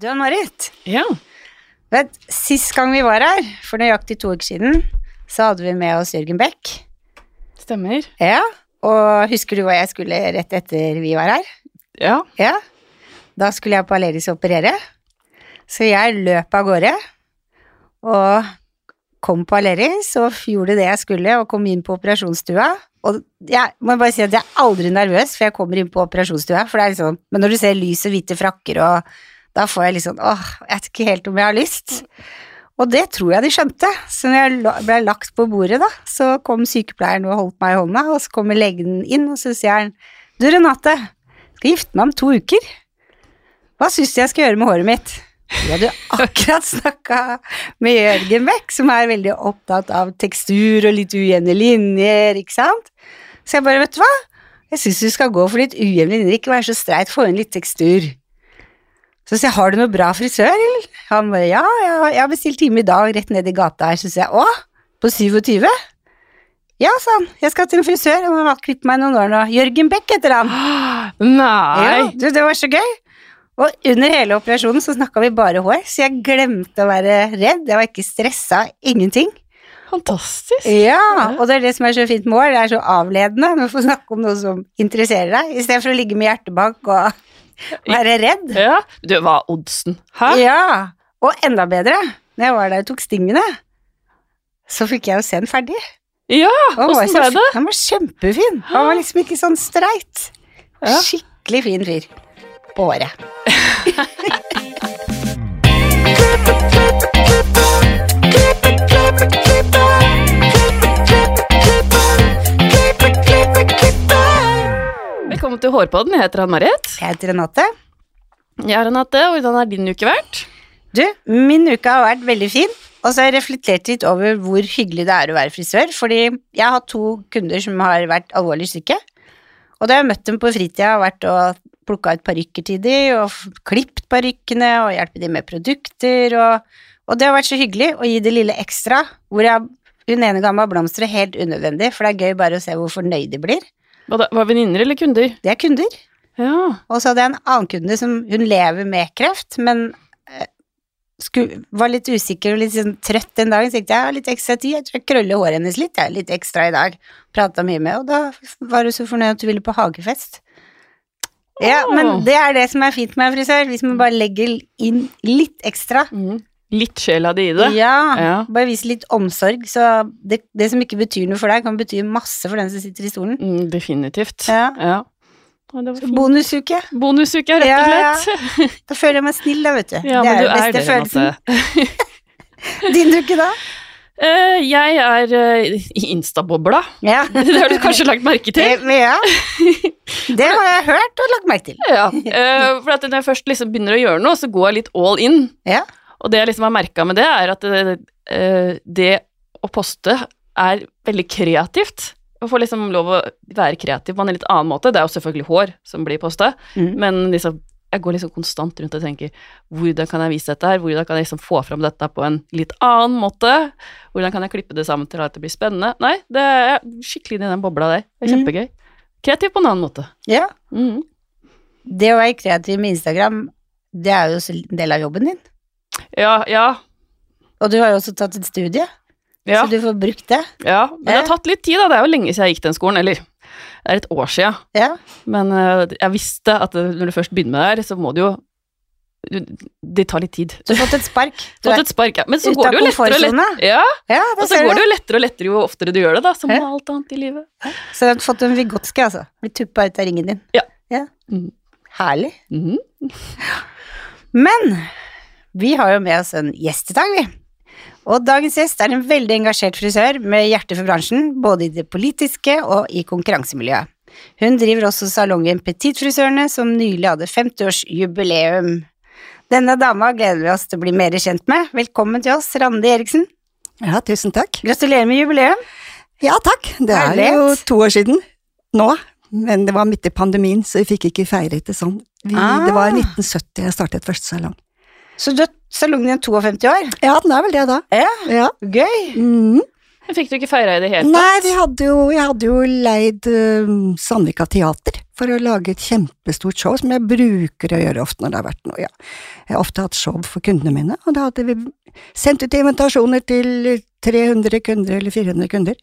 Du er Marit. Ja. vet, sist gang vi var her, for nøyaktig to uker siden, så hadde vi med oss Jørgen Beck. Stemmer. Ja, og husker du hva jeg skulle rett etter vi var her? Ja. Ja, da skulle jeg på Aleris operere, så jeg løp av gårde, og kom på Aleris, og gjorde det jeg skulle, og kom inn på operasjonsstua, og jeg må bare si at jeg er aldri nervøs, for jeg kommer inn på operasjonsstua, for det er liksom, men når du ser lys og hvite frakker, og da får jeg liksom, åh, jeg vet ikke helt om jeg har lyst. Og det tror jeg de skjønte, så når jeg ble lagt på bordet da, så kom sykepleieren og holdt meg i hånda, og så kommer legen inn, og så sier han, du Renate, skal gifte meg om to uker. Hva syns du jeg skal gjøre med håret mitt? Vi hadde jo akkurat snakka med Jørgen Beck, som er veldig opptatt av tekstur og litt ujevne linjer, ikke sant? Så jeg bare, vet du hva? Jeg syns du skal gå for litt ujevne linjer, ikke være så streit, få inn litt tekstur. Så sier jeg, har du noe bra frisør, eller? Han bare, ja, ja, jeg har bestilt time i dag rett ned i gata her, så sier jeg, å, på 27? Ja, sa han, jeg skal til en frisør, han har klippet meg noen år nå. Jørgen Beck heter han. Nei! Ja, du, det var så gøy. Og under hele operasjonen så snakka vi bare hår, så jeg glemte å være redd. Jeg var ikke stressa, ingenting. Fantastisk. Ja, og det er det som er så fint med hår, det er så avledende. Du får snakke om noe som interesserer deg, i stedet for å ligge med hjertebank og være redd. Ja. Du, hva er oddsen? Hæ? Ja, og enda bedre, når jeg var der og tok stingene, så fikk jeg jo se den ferdig. Ja, åssen ble det? Han var kjempefin. Han var liksom ikke sånn streit. Ja. Skikkelig fin fyr. På håret. Velkommen til Hårpodden. Jeg heter Ann-Marit. Jeg heter Renate. Er Renate, hvordan har din uke vært? Du, min uke har vært veldig fin, og så har jeg reflektert litt over hvor hyggelig det er å være frisør, fordi jeg har to kunder som har vært alvorlig syke, og da har jeg møtt dem på fritida har vært og plukka ut parykker til de, og klippet parykkene, og hjulpet dem med produkter, og, og det har vært så hyggelig å gi det lille ekstra, hvor jeg, hun ene ga meg blomster helt unødvendig, for det er gøy bare å se hvor fornøyd de blir. Var det venninner eller kunder? Det er kunder. Ja. Og så hadde jeg en annen kunde som hun lever med kreft, men eh, sku, var litt usikker og litt sånn trøtt den dagen. Så tenkte jeg har litt ekstra tid, jeg tror jeg krøller håret hennes litt, jeg er litt ekstra i dag. Prata mye med, og da var hun så fornøyd at hun ville på hagefest. Ja, men det er det som er fint med frisør, hvis man bare legger inn litt ekstra. Mhm. Litt sjela di i det. Ja, Ja. bare vis litt omsorg, så det, det som ikke betyr noe for deg, kan bety masse for den som sitter i stolen. Mm, definitivt. Ja. Ja. Ja. Bonusuke. Bonusuke, rett og og ja. slett. Da føler jeg meg snill, da, vet du. Ja, det men er er beste det, følelsen. Din dukke, da? Uh, jeg er uh, i Instabobla. Ja. Det har du kanskje lagt merke til? Ja. Det har jeg hørt og lagt merke til. Ja, uh, for at når jeg først liksom begynner å gjøre noe, så går jeg litt all in. Ja. Og det jeg liksom har merka med det, er at det, eh, det å poste er veldig kreativt. Å få liksom lov å være kreativ på en litt annen måte. Det er jo selvfølgelig hår som blir posta, Mm. men liksom jeg går liksom konstant rundt og tenker hvordan kan jeg vise dette her, hvordan kan jeg liksom få fram dette på en litt annen måte, hvordan kan jeg klippe det sammen til at det blir spennende. Nei, det er skikkelig i den bobla der. Det er Mm. kjempegøy. Kreativ på en annen måte. ja. Mm. Det å være kreativ med Instagram, det er jo også en del av jobben din. Ja, ja, Og du har jo også tatt et studie, ja. så du får brukt det. Ja, men det har tatt litt tid, da. Det er jo lenge siden jeg gikk den skolen. Eller, det er et år siden. Ja. Men eh, jeg visste at når du først begynner med det her, så må du jo Det tar litt tid. Du har fått et spark. Du Fått et spark, ja. Men så går det jo lettere og lettere. Ja, Ja, og så går det jo lettere og lettere jo oftere du gjør det, da. Som med alt annet i livet. Så du har fått en Vigotski, altså. Blitt tuppa ut av ringen din. Ja. ja. Mhm. Herlig. -hmm. Men vi har jo med oss en gjest i dag, vi. Og dagens gjest er en veldig engasjert frisør med hjerte for bransjen, både i det politiske og i konkurransemiljøet. Hun driver også salongen Petitfrisørene, som nylig hadde 50-årsjubileum. Denne dama gleder vi oss til å bli mer kjent med. Velkommen til oss, Randi Eriksen. Ja, tusen takk. Gratulerer med jubileum. Ja, takk. Det er Herlighet. jo to år siden nå, men det var midt i pandemien, så vi fikk ikke feiret det sånn. Vi, Ah. Det var 1970 jeg startet første salong. Så du har salongen din 52 år. Ja, den er vel det, da. Ja, Ja. gøy. Mm. Fikk du ikke feira i det hele tatt? Nei, vi hadde jo, jeg hadde jo leid uh, Sandvika Teater for å lage et kjempestort show, som jeg bruker å gjøre ofte når det har vært noe, ja. Jeg har ofte hatt show for kundene mine, og da hadde vi sendt ut invitasjoner til 300 kunder eller 400 kunder,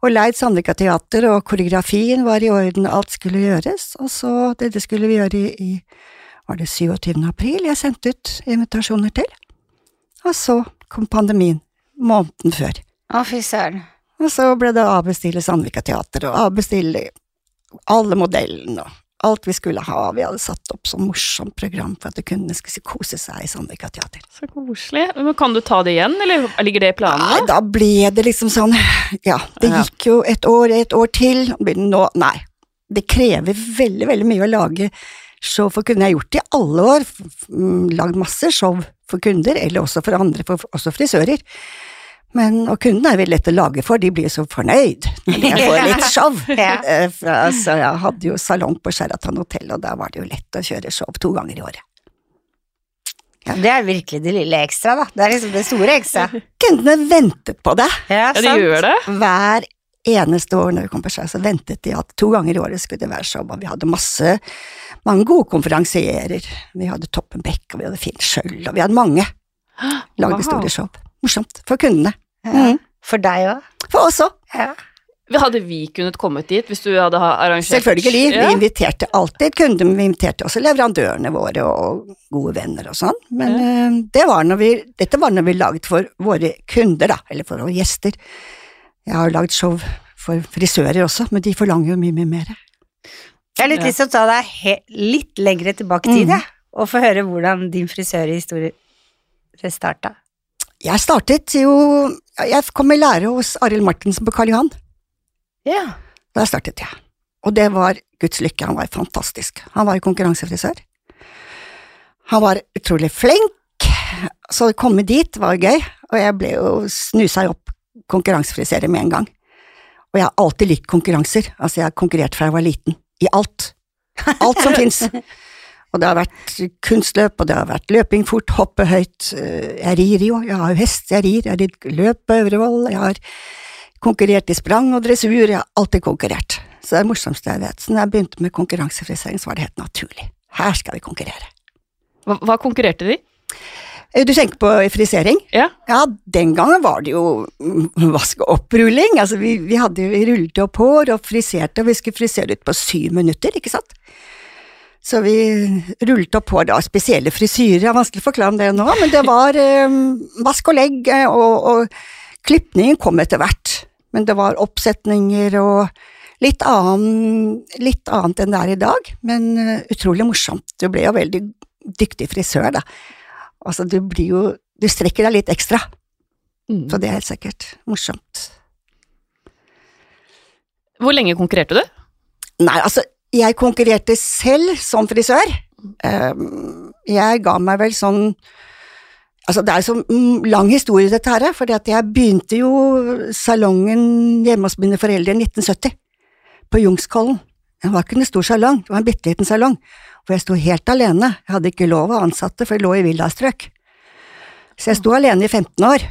og leid Sandvika Teater, og koreografien var i orden, alt skulle gjøres, og så, dette skulle vi gjøre i, i var det 27. april jeg sendte ut invitasjoner til, og så kom pandemien måneden før. Å, fy søren. Og så ble det å avbestille Sandvika Teater, og avbestille alle modellene og alt vi skulle ha. Vi hadde satt opp sånn morsomt program for at kundene skulle kose seg i Sandvika Teater. Så koselig. Men kan du ta det igjen, eller ligger det i Nei, da ble det liksom sånn, ja, det Ja. gikk jo et år, et år til, og nå, nei. Det krever veldig, veldig mye å lage show for kunder. Jeg har gjort det i alle år, mm, lagd masse show for kunder, eller også for andre, for, også frisører. Men, og kundene er veldig lett å lage for, de blir så fornøyd når de får litt show. Ja. Eh, fra- Så jeg hadde jo salong på Sheraton hotell, og da var det jo lett å kjøre show to ganger i året. Det er virkelig det lille ekstra, da. Det er liksom det store ekstra. Kundene ventet på det. Ja, Ja, de gjør det. hver eneste år når vi kom på show, så ventet de at to ganger i året skulle det være show, og vi hadde masse, mange gode konferansierer. Vi hadde Toppen Beck, og vi hadde Finn Schjøll, og vi hadde mange. Lagde Wow. store show. Morsomt. For kundene. Ja. Mm. For deg òg. For oss òg. Ja. Hadde vi kunnet kommet dit hvis du hadde arrangert Selvfølgelig. Ja. Vi inviterte alltid kunder, men vi inviterte også leverandørene våre og gode venner og sånn. Men ja. det var vi, dette var når vi laget for våre kunder, da, eller for våre gjester. Jeg har lagd show for frisører også, men de forlanger jo mye, mye mer. Jeg har litt lyst til å ta deg litt lengre tilbake i tid, mm. Og få høre hvordan din frisørhistorie starta. Jeg startet jo Jeg kom i lære hos Arild Martinsen på Karl Johan. Ja. Der startet jeg. Og det var Guds lykke, han var fantastisk. Han var jo konkurransefrisør. Han var utrolig flink, så å komme dit var gøy, og jeg ble jo snusa opp konkurransefrisere med en gang. Og jeg har alltid likt konkurranser, altså jeg har konkurrert fra jeg var liten, i alt. Alt som fins. Og det har vært kunstløp, og det har vært løping fort, hoppe høyt. Eh, Jeg rir jo, jeg har jo hest, jeg rir, jeg har løp på Øvrevoll, jeg har konkurrert i sprang og dressur, jeg har alltid konkurrert. Så det er det morsomste jeg vet. Så når jeg begynte med konkurransefrisering, så var det helt naturlig. Her skal vi konkurrere. Hva, hva konkurrerte de? Eh, Du tenker på frisering? Ja. Ja, den gangen var det jo vask og opprulling. Altså, vi, vi hadde vi rullet opp hår og friserte, og vi skulle frisere ut på syv minutter, ikke sant? Så vi rullet opp hår, da, spesielle frisyrer, det er vanskelig å forklare om det nå, men det var eh, vask og legg, eh, og, og klippningen kom etter hvert. Men det var oppsetninger og litt, annen, litt annet enn det er i dag, men eh, utrolig morsomt. Du ble jo veldig dyktig frisør, da. Altså, du blir jo Du strekker deg litt ekstra, Mm. så det er helt sikkert morsomt. Hvor lenge konkurrerte du? Nei, altså, jeg konkurrerte selv som frisør. Ehm, jeg ga meg vel sånn Altså, det er så mm, lang historie, dette her, for jeg begynte jo salongen hjemme hos mine foreldre i 1970, på Jungskollen. Det var ikke en stor salong, det var en bitte liten salong, hvor jeg sto helt alene. Jeg hadde ikke lov av ansatte, for jeg lå i villastrøk. Så jeg sto alene i 15 år,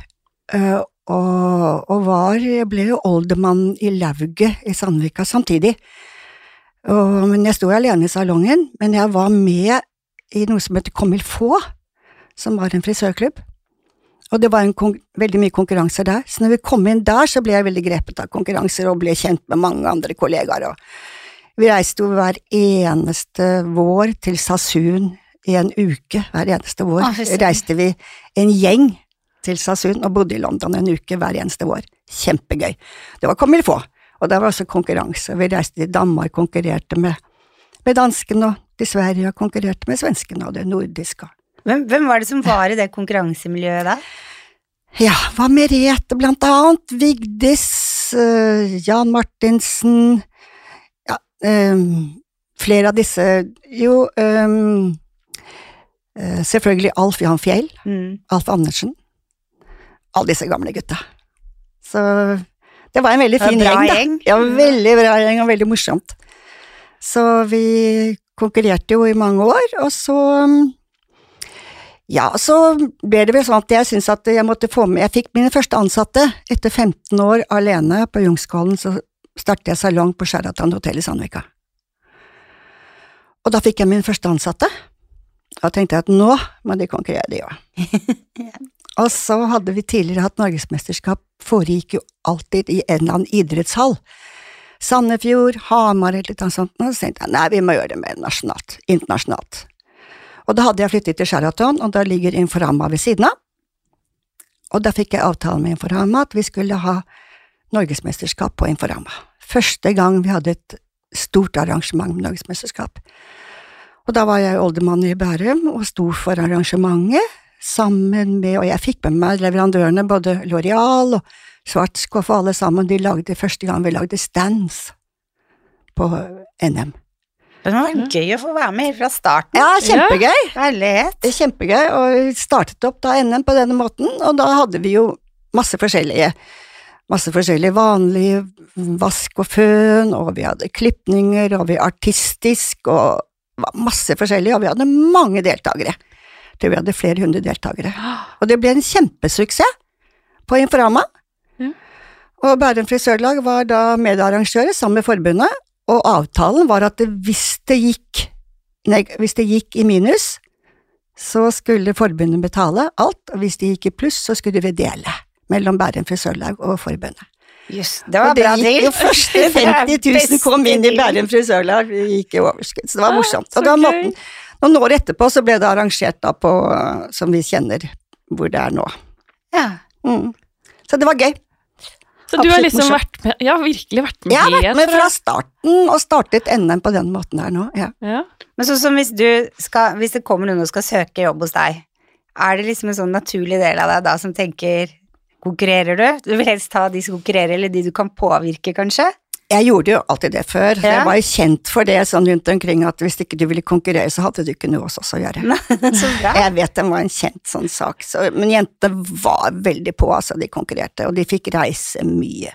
øh, og, og var, ble jo oldermann i lauget i Sandvika samtidig. Og, men jeg sto alene i salongen, men jeg var med i noe som heter Comme il faut, som var en frisørklubb. Og det var veldig mye konkurranser der, så når vi kom inn der, så ble jeg veldig grepet av konkurranser og ble kjent med mange andre kollegaer. Og vi reiste jo hver eneste vår til Sasun i en uke, hver eneste vår reiste vi en gjeng til Sasun og bodde i London en uke hver eneste vår. Kjempegøy. Det var kommet få. Og det var også konkurranse. Vi reiste til Danmark, konkurrerte med, med danskene, og til Sverige og konkurrerte med svenskene og det nordiske. Hvem, hvem var det som var i det konkurransemiljøet da? Ja, hva Merete blant annet, Vigdis, eh, Jan Martinsen, ehm, flere av disse, jo, eh, selvfølgelig Alf Johan Fjell, Mm. Alf Andersen, alle disse gamle gutta. Så det var en veldig fin en gjeng, da. gjeng. Ja, veldig bra gjeng, og veldig morsomt. Så vi konkurrerte jo i mange år, og så um, ja, så ble det vel sånn at jeg syntes at jeg måtte få med Jeg fikk mine første ansatte etter 15 år alene på Jungskollen, så startet jeg salong på Sheraton hotell i Sandvika. Og da fikk jeg min første ansatte. Da tenkte jeg at nå må de konkurrere, de òg. og så hadde vi tidligere hatt norgesmesterskap, foregikk jo alltid i en eller annen idrettshall. Sandefjord, Hamar eller noe sånt. Og så tenkte jeg nei, vi må gjøre det mer nasjonalt, internasjonalt. Og da hadde jeg flyttet til Sheraton, og da ligger Inforama ved siden av. Og da fikk jeg avtale med Inforama at vi skulle ha norgesmesterskap på Inforama. Første gang vi hadde et stort arrangement med norgesmesterskap. Og da var jeg oldemann i Bærum og sto for arrangementet sammen med, og jeg fikk med meg leverandørene, både Loreal og Schwarzkopf og alle sammen, de lagde første gang vi lagde stands på NM. Det var gøy å få være med helt fra starten. Ja, kjempegøy! Herlighet. Det er kjempegøy, og vi startet opp da NM på denne måten, og da hadde vi jo masse forskjellige Masse forskjellige vanlige vask og føn, og vi hadde klipninger, og vi artistisk, og masse forskjellig, og vi hadde mange deltakere. Vi hadde flere hundre deltakere. Og det ble en kjempesuksess på Inforama. Ja. Og Bærum frisørlag var da medarrangører sammen med forbundet, og avtalen var at hvis, det gikk, nei, hvis det gikk i minus, så skulle forbundet betale alt, og hvis det gikk i pluss, så skulle vi dele mellom Bærum frisørlag og forbundet. Jøss, det var Og det bra gikk deal. jo første 50 000 kom inn i Bærum frisørlag, vi gikk i overskudd, så det var Ah, morsomt. Og da måten, noen år etterpå så ble det arrangert da på, som vi kjenner hvor det er nå. Ja. Mm. Så det var gøy. Så du har liksom morsomt. vært med, ja, virkelig vært med Jeg har vært med fra starten og startet NM på den måten her nå, ja. Ja. Men sånn som hvis du skal, hvis det kommer noen og skal søke jobb hos deg, er det liksom en sånn naturlig del av deg da som tenker Konkurrerer du? Du vil helst ta de som konkurrerer, eller de du kan påvirke, kanskje? Jeg gjorde jo alltid det før, så Ja. jeg var jo kjent for det sånn rundt omkring at hvis ikke du ville konkurrere, så hadde du ikke noe hos oss å gjøre. Så bra. Jeg vet det var en kjent sånn sak, så, men jentene var veldig på, altså, de konkurrerte, og de fikk reise mye.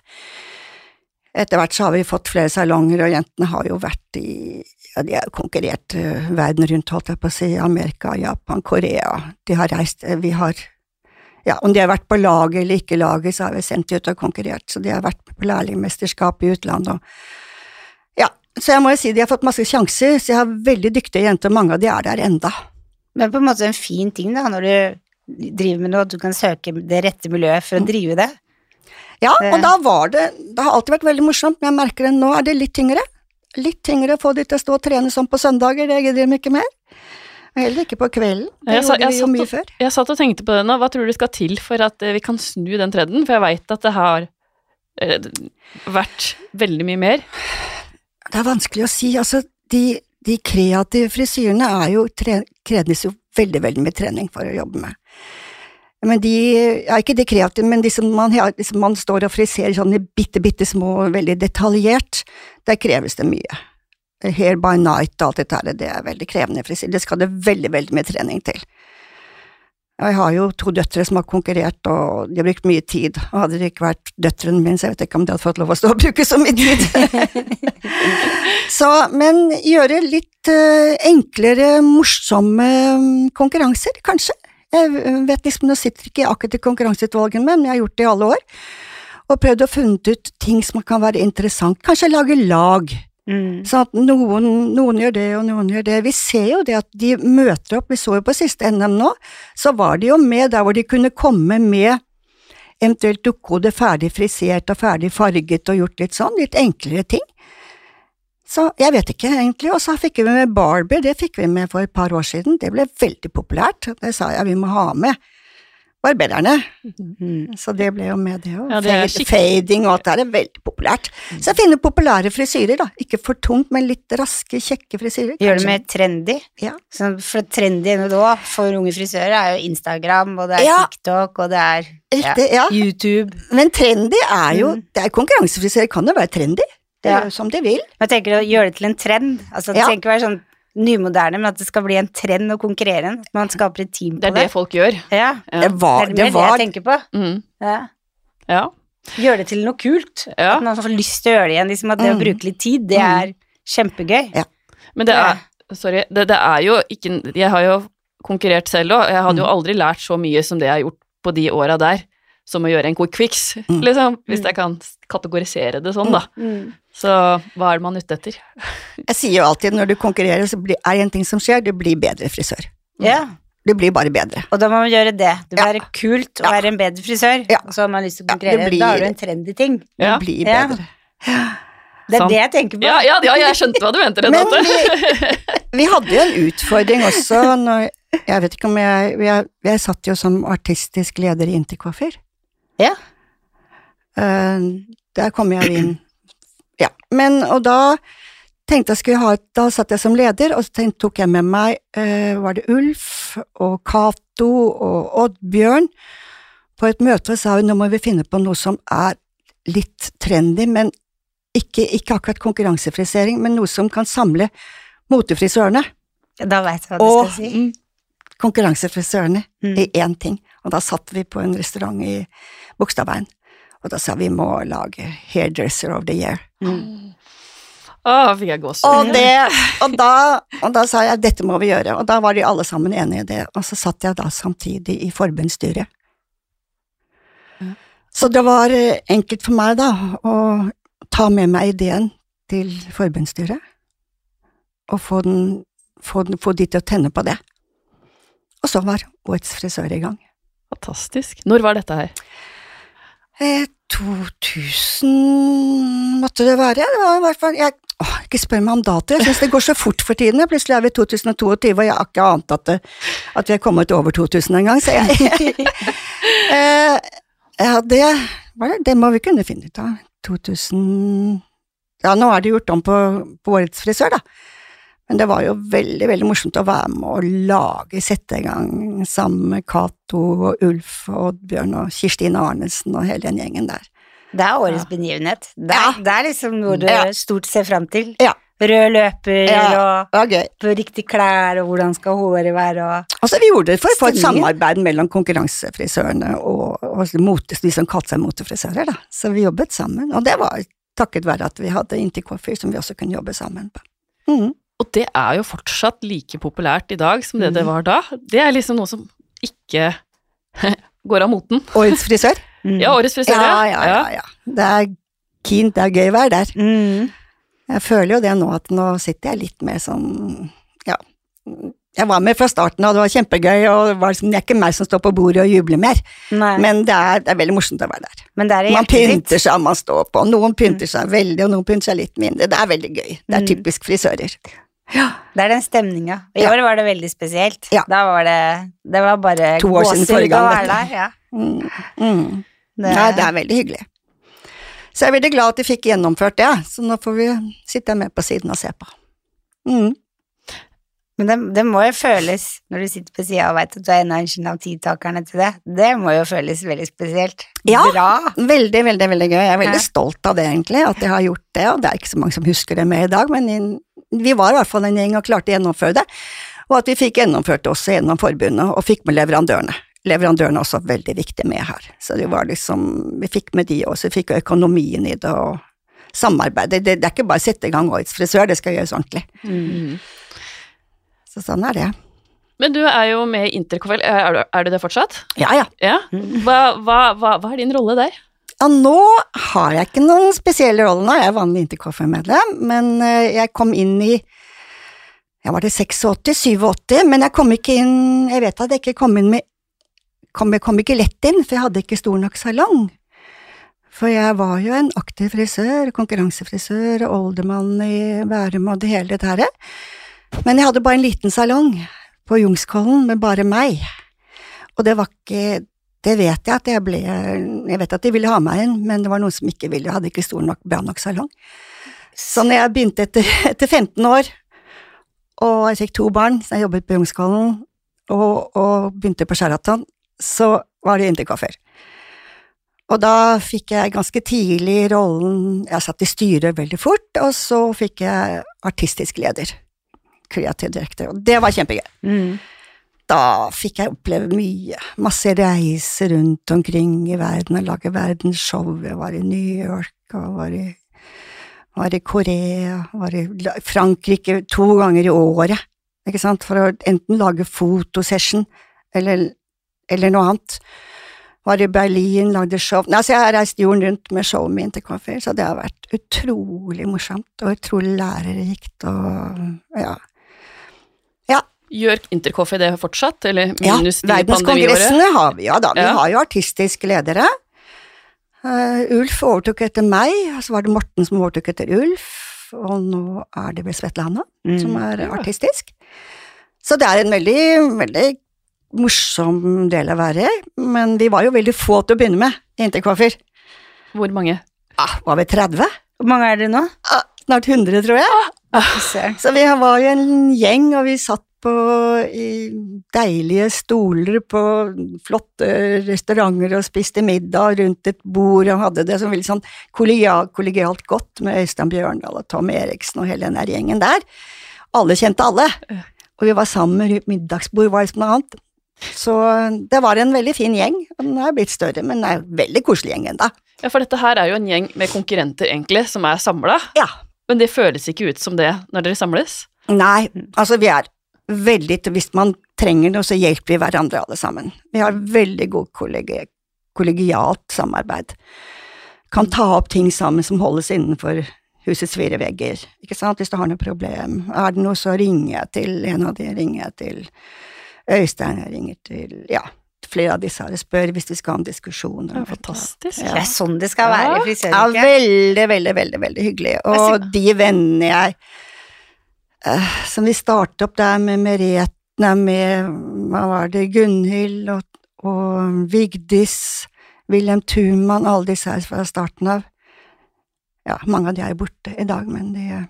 Etter hvert så har vi fått flere salonger, og jentene har jo vært i ja, de har konkurrert eh, verden rundt, holdt jeg på å si, Amerika, Japan, Korea, de har reist, eh, vi har ja, om de har vært på laget eller ikke laget, så har vi sendt de ut og konkurrert, så de har vært på lærlingmesterskap i utlandet og Ja, så jeg må jo si de har fått masse sjanser, så jeg har veldig dyktige jenter, og mange av de er der enda. Men på en måte en fin ting, da, når du driver med noe, at du kan søke det rette miljøet for å drive det. Ja, og da var det Det har alltid vært veldig morsomt, men jeg merker det nå er det litt tyngre. Litt tyngre å få de til å stå og trene sånn på søndager, det gidder de ikke mer. Og heller ikke på kvelden, det Jeg gjorde vi jo mye og- før. Jeg satt og tenkte på det nå, hva tror du skal til for at eh, vi kan snu den trenden? For jeg veit at det har eh, vært veldig mye mer. Det er vanskelig å si, altså de, de kreative frisyrene er jo, tre, kreves jo veldig, veldig mye trening for å jobbe med. Men de, ja ikke de kreative, men de som man, de som man står og friserer sånn i bitte, bitte små, veldig detaljert, der kreves det mye. Hair by night og alt dette her, det er veldig krevende frisyre. det skal det veldig, veldig mye trening til. Og Jeg har jo to døtre som har konkurrert, og de har brukt mye tid, og hadde det ikke vært døtrene mine, så jeg vet ikke om de hadde fått lov å stå og bruke så mye tid. så, men gjøre litt uh, enklere, morsomme mm, konkurranser, kanskje. Jeg vet liksom, nå sitter ikke akkurat i konkurranseutvalget med, men jeg har gjort det i alle år, og prøvd å funnet ut ting som kan være interessant, kanskje lage lag. Mm. Så at noen, noen gjør det, og noen gjør det. Vi ser jo det at de møter opp, vi så jo på siste NM nå, så var de jo med der hvor de kunne komme med eventuelt dukkehode ferdig frisert og ferdig farget og gjort litt sånn, litt enklere ting. Så jeg vet ikke egentlig, og så fikk vi med Barbie, det fikk vi med for et par år siden, det ble veldig populært, det sa jeg vi må ha med barbererne, Mm. så det ble jo med det òg. Ja, Fading og alt det der er veldig populært. Så jeg finner populære frisyrer, da. Ikke for tungt, men litt raske, kjekke frisyrer. Gjør det mer trendy. Ja. Så for trendy nå for unge frisører, er jo Instagram, og det er Ja. TikTok, og det er Riktig, ja. YouTube. Men trendy er jo Mm. det er Konkurransefrisører kan jo være trendy. Det er jo som de vil. Men jeg tenker å gjøre det til en trend. Altså, det trenger ikke være sånn nymoderne, men at det skal bli en trend å konkurrere. At man skaper et team på Det Det er det folk gjør. Ja. Ja. Det var, det det er mer var det jeg tenker på. Mm. Ja. Ja. Gjøre det til noe kult. Ja. At man får lyst til å gjøre det igjen. Liksom at det å Mm. bruke litt tid, det Mm. er kjempegøy. Ja. Men det er Sorry, det, det er jo ikke Jeg har jo konkurrert selv òg, jeg hadde jo Mm. aldri lært så mye som det jeg har gjort på de åra der. som å gjøre en quick fix, Mm. liksom, hvis Mm. jeg kan kategorisere det sånn, da. Mm. Så hva er det man er ute etter? Jeg sier jo alltid når du konkurrerer, så blir, er det en ting som skjer, du blir bedre frisør. Ja, Du blir bare bedre. og da må man gjøre det. Det må Ja. være kult å Ja. være en bedre frisør, Ja. og så har man lyst til å Ja, konkurrere. blir- Da har du en trendy ting. Du Ja. blir Ja. bedre. Det er Sant. det jeg tenker på. Ja, ja, ja, jeg skjønte hva du mente, Men Renate. vi, vi hadde jo en utfordring også når Jeg vet ikke om jeg Jeg, jeg satt jo som artistisk leder i Intercoiffeur. Ja. Uh, der kom jeg inn Ja. Men, og da tenkte jeg skulle ha et Da satt jeg som leder, og så tenkte, tok jeg med meg eh, Var det Ulf og Cato og Oddbjørn på et møte og sa nå må vi finne på noe som er litt trendy, men ikke, ikke akkurat konkurransefrisering, men noe som kan samle motefrisørene Da veit jeg hva du og skal si. konkurransefrisørene Mm. i én ting. Og da satt vi på en restaurant i Bogstadveien, og da sa vi må lage Hairdresser of the Year. Mm. Å, fikk jeg gåsehud. Og, det, og, da, og da sa jeg dette må vi gjøre, og da var de alle sammen enige i det, og så satt jeg da samtidig i forbundsstyret. Ja. Så det var eh, enkelt for meg da å ta med meg ideen til forbundsstyret, og få, den, få, den, få de til å tenne på det. Og så var Årets frisør i gang. Fantastisk. Når var dette her? Eh, 2000 måtte det være. Det var i hvert fall jeg, å, Ikke spør meg om dato, jeg syns det går så fort for tiden. Plutselig er vi i 2022, og jeg har ikke ant at, det, at vi er kommet over 2000 engang, så jeg eh, Ja, det, det, det må vi kunne finne ut av. 2000 Ja, nå er det gjort om på, på Årets frisør, da. Men det var jo veldig, veldig morsomt å være med og lage, sette i gang sammen med Cato og Ulf og Oddbjørn og Kirstine Arnesen og hele den gjengen der. Det er årets begivenhet. Det Ja. det er liksom noe du Ja. stort ser fram til. Ja. Rød løper Ja. og okay. på riktig klær og hvordan skal håret være og Altså, vi gjorde det for å få et samarbeid mellom konkurransefrisørene og, og motes, de som kalte seg motefrisører, da. Så vi jobbet sammen, og det var takket være at vi hadde Intercoiffeur som vi også kunne jobbe sammen på. Mhm. Det er jo fortsatt like populært i dag som det Mm. det var da. Det er liksom noe som ikke går av moten. Årets frisør? Mm. Ja, årets frisør, Ja, ja, ja, ja. Det er keen, det er gøy å være der. Mm. Jeg føler jo det nå, at nå sitter jeg litt mer sånn, ja. Jeg var med fra starten, og det var kjempegøy, og det, var liksom, det er ikke meg som står på bordet og jubler mer, Nei. men det er, det er veldig morsomt å være der. Men det er Man pynter seg, man står på. Noen pynter seg veldig, og noen pynter seg litt mindre. Det er veldig gøy. Det er Mm. typisk frisører. Det er den stemninga. I Ja. år var det veldig spesielt. Ja. Da var det Det var bare To år siden gåsehud forrige gang, å være der. Ja. Mm. Mm. Det, Nei, det er veldig hyggelig. Så jeg er veldig glad at de fikk gjennomført det, så nå får vi sitte med på siden og se på. Mm. Men det, det må jo føles, når du sitter på sida og veit at du er en av initiativtakerne til det, det må jo føles veldig spesielt. Ja. Bra. Veldig, veldig veldig gøy. Jeg er veldig Ja. stolt av det, egentlig, at jeg har gjort det. Og det er ikke så mange som husker det med i dag, men inn- vi var i hvert fall en gjeng og klarte å gjennomføre det. Og at vi fikk gjennomført det også gjennom forbundet, og fikk med leverandørene. Leverandørene er også veldig viktig med her. Så det var liksom, vi fikk med de også, vi fikk økonomien i det, og samarbeidet. Det, det er ikke bare å sette i gang årets frisør, det skal gjøres ordentlig. Mm. Så sånn er det. Men du er jo med i Intercoffel, er, du- er du det fortsatt? Ja, ja. Ja. Hva, hva, hva, hva er din rolle der? Ja, nå har jeg ikke noen spesiell rolle nå, jeg er vanlig Intercoffee-medlem, men eh, jeg kom inn i jeg var det 86-87, men jeg kom ikke inn Jeg vet at jeg ikke kom inn med kom, Jeg kom ikke lett inn, for jeg hadde ikke stor nok salong. For jeg var jo en aktiv frisør, konkurransefrisør, oldermann i Bærum og det hele det her. Men jeg hadde bare en liten salong på Jungskollen med bare meg. Og det var ikke det vet jeg at jeg ble Jeg vet at de ville ha meg inn, men det var noen som ikke ville, jeg hadde ikke stor nok, bra nok salong. Så når jeg begynte etter, etter 15 år, og jeg fikk to barn, så jeg jobbet på Jungskollen, og, og begynte på Sheraton, så var det interkaffer. Og da fikk jeg ganske tidlig rollen Jeg satt i styret veldig fort, og så fikk jeg artistisk leder. Kreativ direktør. Og det var kjempegøy. Mm. Da fikk jeg oppleve mye. Masse reiser rundt omkring i verden og lage verdensshow. Jeg var i New York og var i, var i Korea, var i Frankrike to ganger i året, ikke sant, for å enten lage fotosession eller, eller noe annet. Var i Berlin, lagde show Nei, altså, jeg har reist jorden rundt med showet min til coiffør, så det har vært utrolig morsomt og utrolig lærerikt og ja. Gjør Intercoffee det fortsatt, eller Ja, minus de pandemiåret? verdenskongressene har vi, ja da. Vi Ja. har jo artistiske ledere. Uh, Ulf overtok etter meg, og så var det Morten som overtok etter Ulf, og nå er det vel Svetlana som er ja. artistisk. Så det er en veldig, veldig morsom del å være i, men vi var jo veldig få til å begynne med i Intercoffee. Hvor mange? Ah, var vi 30? Hvor mange er dere nå? Ah, snart 100, tror jeg. Se. Så vi var jo en gjeng, og vi satt på deilige stoler på flotte restauranter og spiste middag rundt et bord og hadde det som veldig sånn kollegialt, kollegialt godt med Øystein Bjørndal og Tom Eriksen og hele den der gjengen der. Alle kjente alle, og vi var sammen rundt middagsbord, var liksom noe annet. Så det var en veldig fin gjeng, den er blitt større, men det er en veldig koselig gjeng ennå. Ja, for dette her er jo en gjeng med konkurrenter, egentlig, som er samla. Ja. Men det føles ikke ut som det når dere samles. Nei, altså vi er veldig Hvis man trenger noe, så hjelper vi hverandre alle sammen. Vi har veldig god kollegi kollegialt samarbeid. Kan ta opp ting sammen som holdes innenfor husets fire vegger. Ikke sant, hvis du har noe problem. Er det noe, så ringer jeg til en av de, ringer jeg til Øystein, jeg ringer til ja, flere av disse her. Spør hvis vi skal ha en diskusjon. Det er fantastisk. Det er sånn det skal være i Ja, veldig, veldig, veldig, veldig hyggelig. Og de vennene jeg Som vi startet opp der med Merete, nei, med hva var det, Gunhild og, og Vigdis, Wilhelm Thumann, alle disse her fra starten av. Ja, mange av de er borte i dag, men de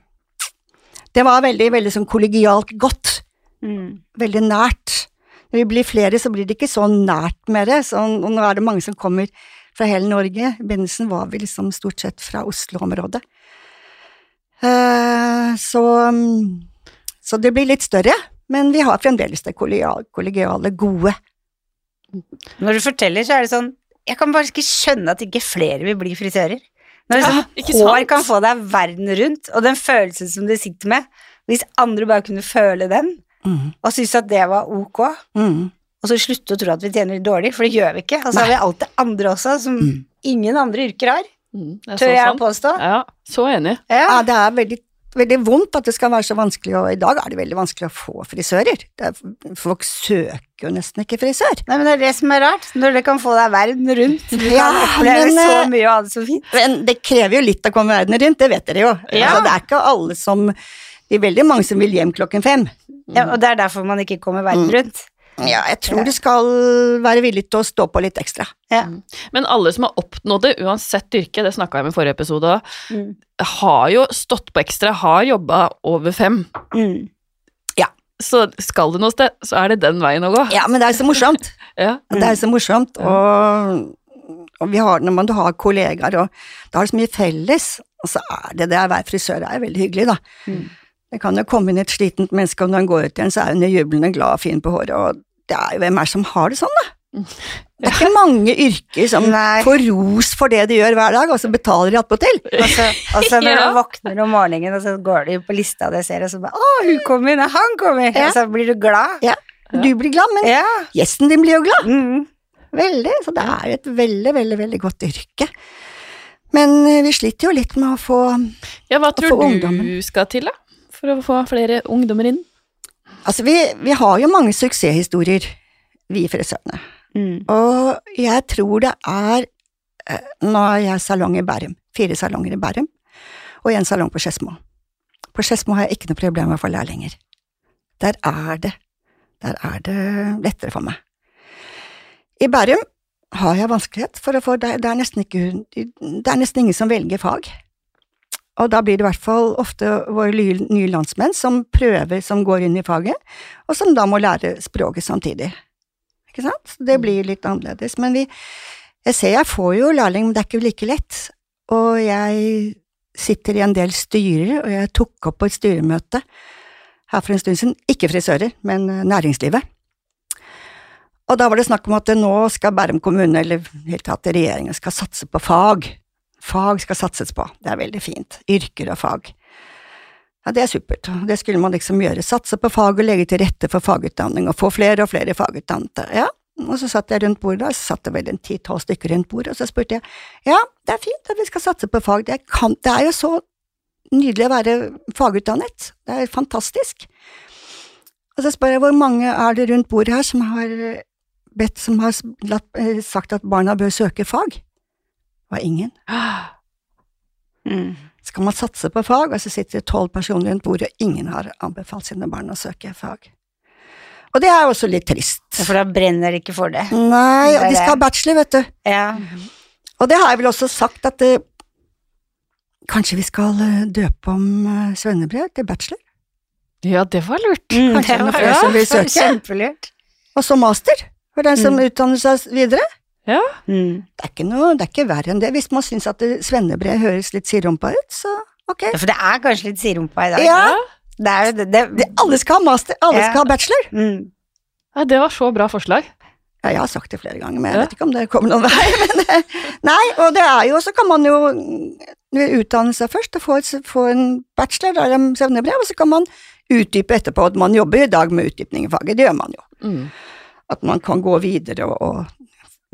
Det var veldig, veldig sånn kollegialt godt. Mm. Veldig nært. Når vi blir flere, så blir det ikke så nært med det. Sånn, og nå er det mange som kommer fra hele Norge. I begynnelsen var vi liksom stort sett fra Oslo-området. Eh, så, mm, så det blir litt større, men vi har fremdeles det kollegiale, kollegiale gode. Når du forteller, så er det sånn Jeg kan bare ikke skjønne at ikke flere vil bli frisører. Når Ja, ikke hår kan få deg verden rundt, og den følelsen som du sitter med Hvis andre bare kunne føle den, Mm, og synes at det var ok, mm, og så slutte å tro at vi tjener dårlig, for det gjør vi ikke. Og så har vi alt det andre også, som Mm. ingen andre yrker har, Mm, det tør jeg sant. påstå. Ja, så enig. Ja, Ja. det er veldig, veldig vondt at det skal være så vanskelig, og i dag er det veldig vanskelig å få frisører. Det er, folk søker jo nesten ikke frisør. Nei, men det er det som er rart, når det kan få deg verden rundt. Du Ja, kan oppleve men, så eh, mye og ha det så fint. Men det krever jo litt å komme verden rundt, det vet dere jo. Ja. Altså, det er ikke alle som Det er veldig mange som vil hjem klokken fem. Ja, og det er derfor man ikke kommer verden Mm. rundt. Ja, jeg tror de skal være villig til å stå på litt ekstra. Ja. Men alle som har oppnådd det, uansett yrke, det snakka jeg om i forrige episode òg, Mm. har jo stått på ekstra, har jobba over fem. Mm. Så skal du noe sted, så er det den veien å gå. Ja, men det er så morsomt. Ja. Det er så morsomt, og, og vi har, når man har kollegaer, og da har det så mye felles, og så er det det å være frisør er veldig hyggelig, da. Mm. Det kan jo komme inn et slitent menneske, og når han går ut igjen, så er hun jublende glad og fin på håret, og det er jo hvem er det som har det sånn, da? Det er ikke mange yrker som Nei. får ros for det de gjør hver dag, og så betaler de attpåtil. Og så, og så når Ja. du våkner om morgenen, og så går du på lista og ser, og så bare 'Å, hun kommer, inn, han kommer!' Ja. Og så blir du glad. Ja. Du blir glad, men Ja. gjesten din blir jo glad. Mm. Veldig, så det er et veldig, veldig, veldig godt yrke. Men eh, vi sliter jo litt med å få ja, hva tror du ungdommen. skal til, da? For å få flere ungdommer inn? Altså, vi, vi har jo mange suksesshistorier, vi frisørene. Mm. Og jeg tror det er eh, Nå har jeg salong i Bærum. Fire salonger i Bærum. Og en salong på Skedsmo. På Skedsmo har jeg ikke noe problem med å få lærlinger. Der er det Der er det lettere for meg. I Bærum har jeg vanskelighet for å få Det, det, er, nesten ikke, det er nesten ingen som velger fag. Og da blir det i hvert fall ofte våre nye, landsmenn som prøver, som går inn i faget, og som da må lære språket samtidig. Ikke sant? Det blir litt annerledes. Men vi, jeg ser jeg får jo lærling, men det er ikke like lett. Og jeg sitter i en del styrer, og jeg tok opp på et styremøte her for en stund siden, ikke frisører, men eh, næringslivet. Og da var det snakk om at nå skal Bærum kommune, eller hele tatt regjeringen, skal satse på fag. Fag skal satses på, det er veldig fint. Yrker og fag. Ja, det er supert, det skulle man liksom gjøre. Satse på fag og legge til rette for fagutdanning, og få flere og flere fagutdannede. Ja, Og så satt jeg rundt bordet, da, så satt det vel en ti-tolv stykker rundt bordet, og så spurte jeg ja, det er fint at vi skal satse på fag, det, kan, det er jo så nydelig å være fagutdannet, det er fantastisk. Og så spør jeg hvor mange er det rundt bordet her som har bedt, som har eh, sagt at barna bør søke fag? Var ingen. Mm. kan man satse på fag, og så sitter det tolv personer rundt bordet, og ingen har anbefalt sine barn å søke fag. Og det er også litt trist. Ja, For da brenner de ikke for det. Nei, og de skal ha bachelor, vet du. Ja. Og det har jeg vel også sagt at det, kanskje vi skal eh, døpe om eh, svennebrev til bachelor, Ja, det var lurt. Mm, Kanskje det noen flere ja, som vil søke? Kjempelurt. og så master, for den som Mm. utdanner seg videre. Ja. Mm. Det er ikke noe, det er ikke verre enn det. Hvis man syns at svennebrev høres litt sirumpa ut, så ok. Ja, for det er kanskje litt sirumpa i dag. Ja, Det er det, det, det, alle skal ha master, alle Ja. skal ha bachelor. mm. Ja, det var så bra forslag. Ja, jeg har sagt det flere ganger, men jeg Ja. vet ikke om det kommer noen vei. Men, eh, nei, og det er jo, så kan man jo mm, utdanne seg først og få, et- få en bachelor eller svennebrev, og så kan man utdype etterpå at man jobber i dag med utdypning i faget, det gjør man jo. Mm. At man kan gå videre og, og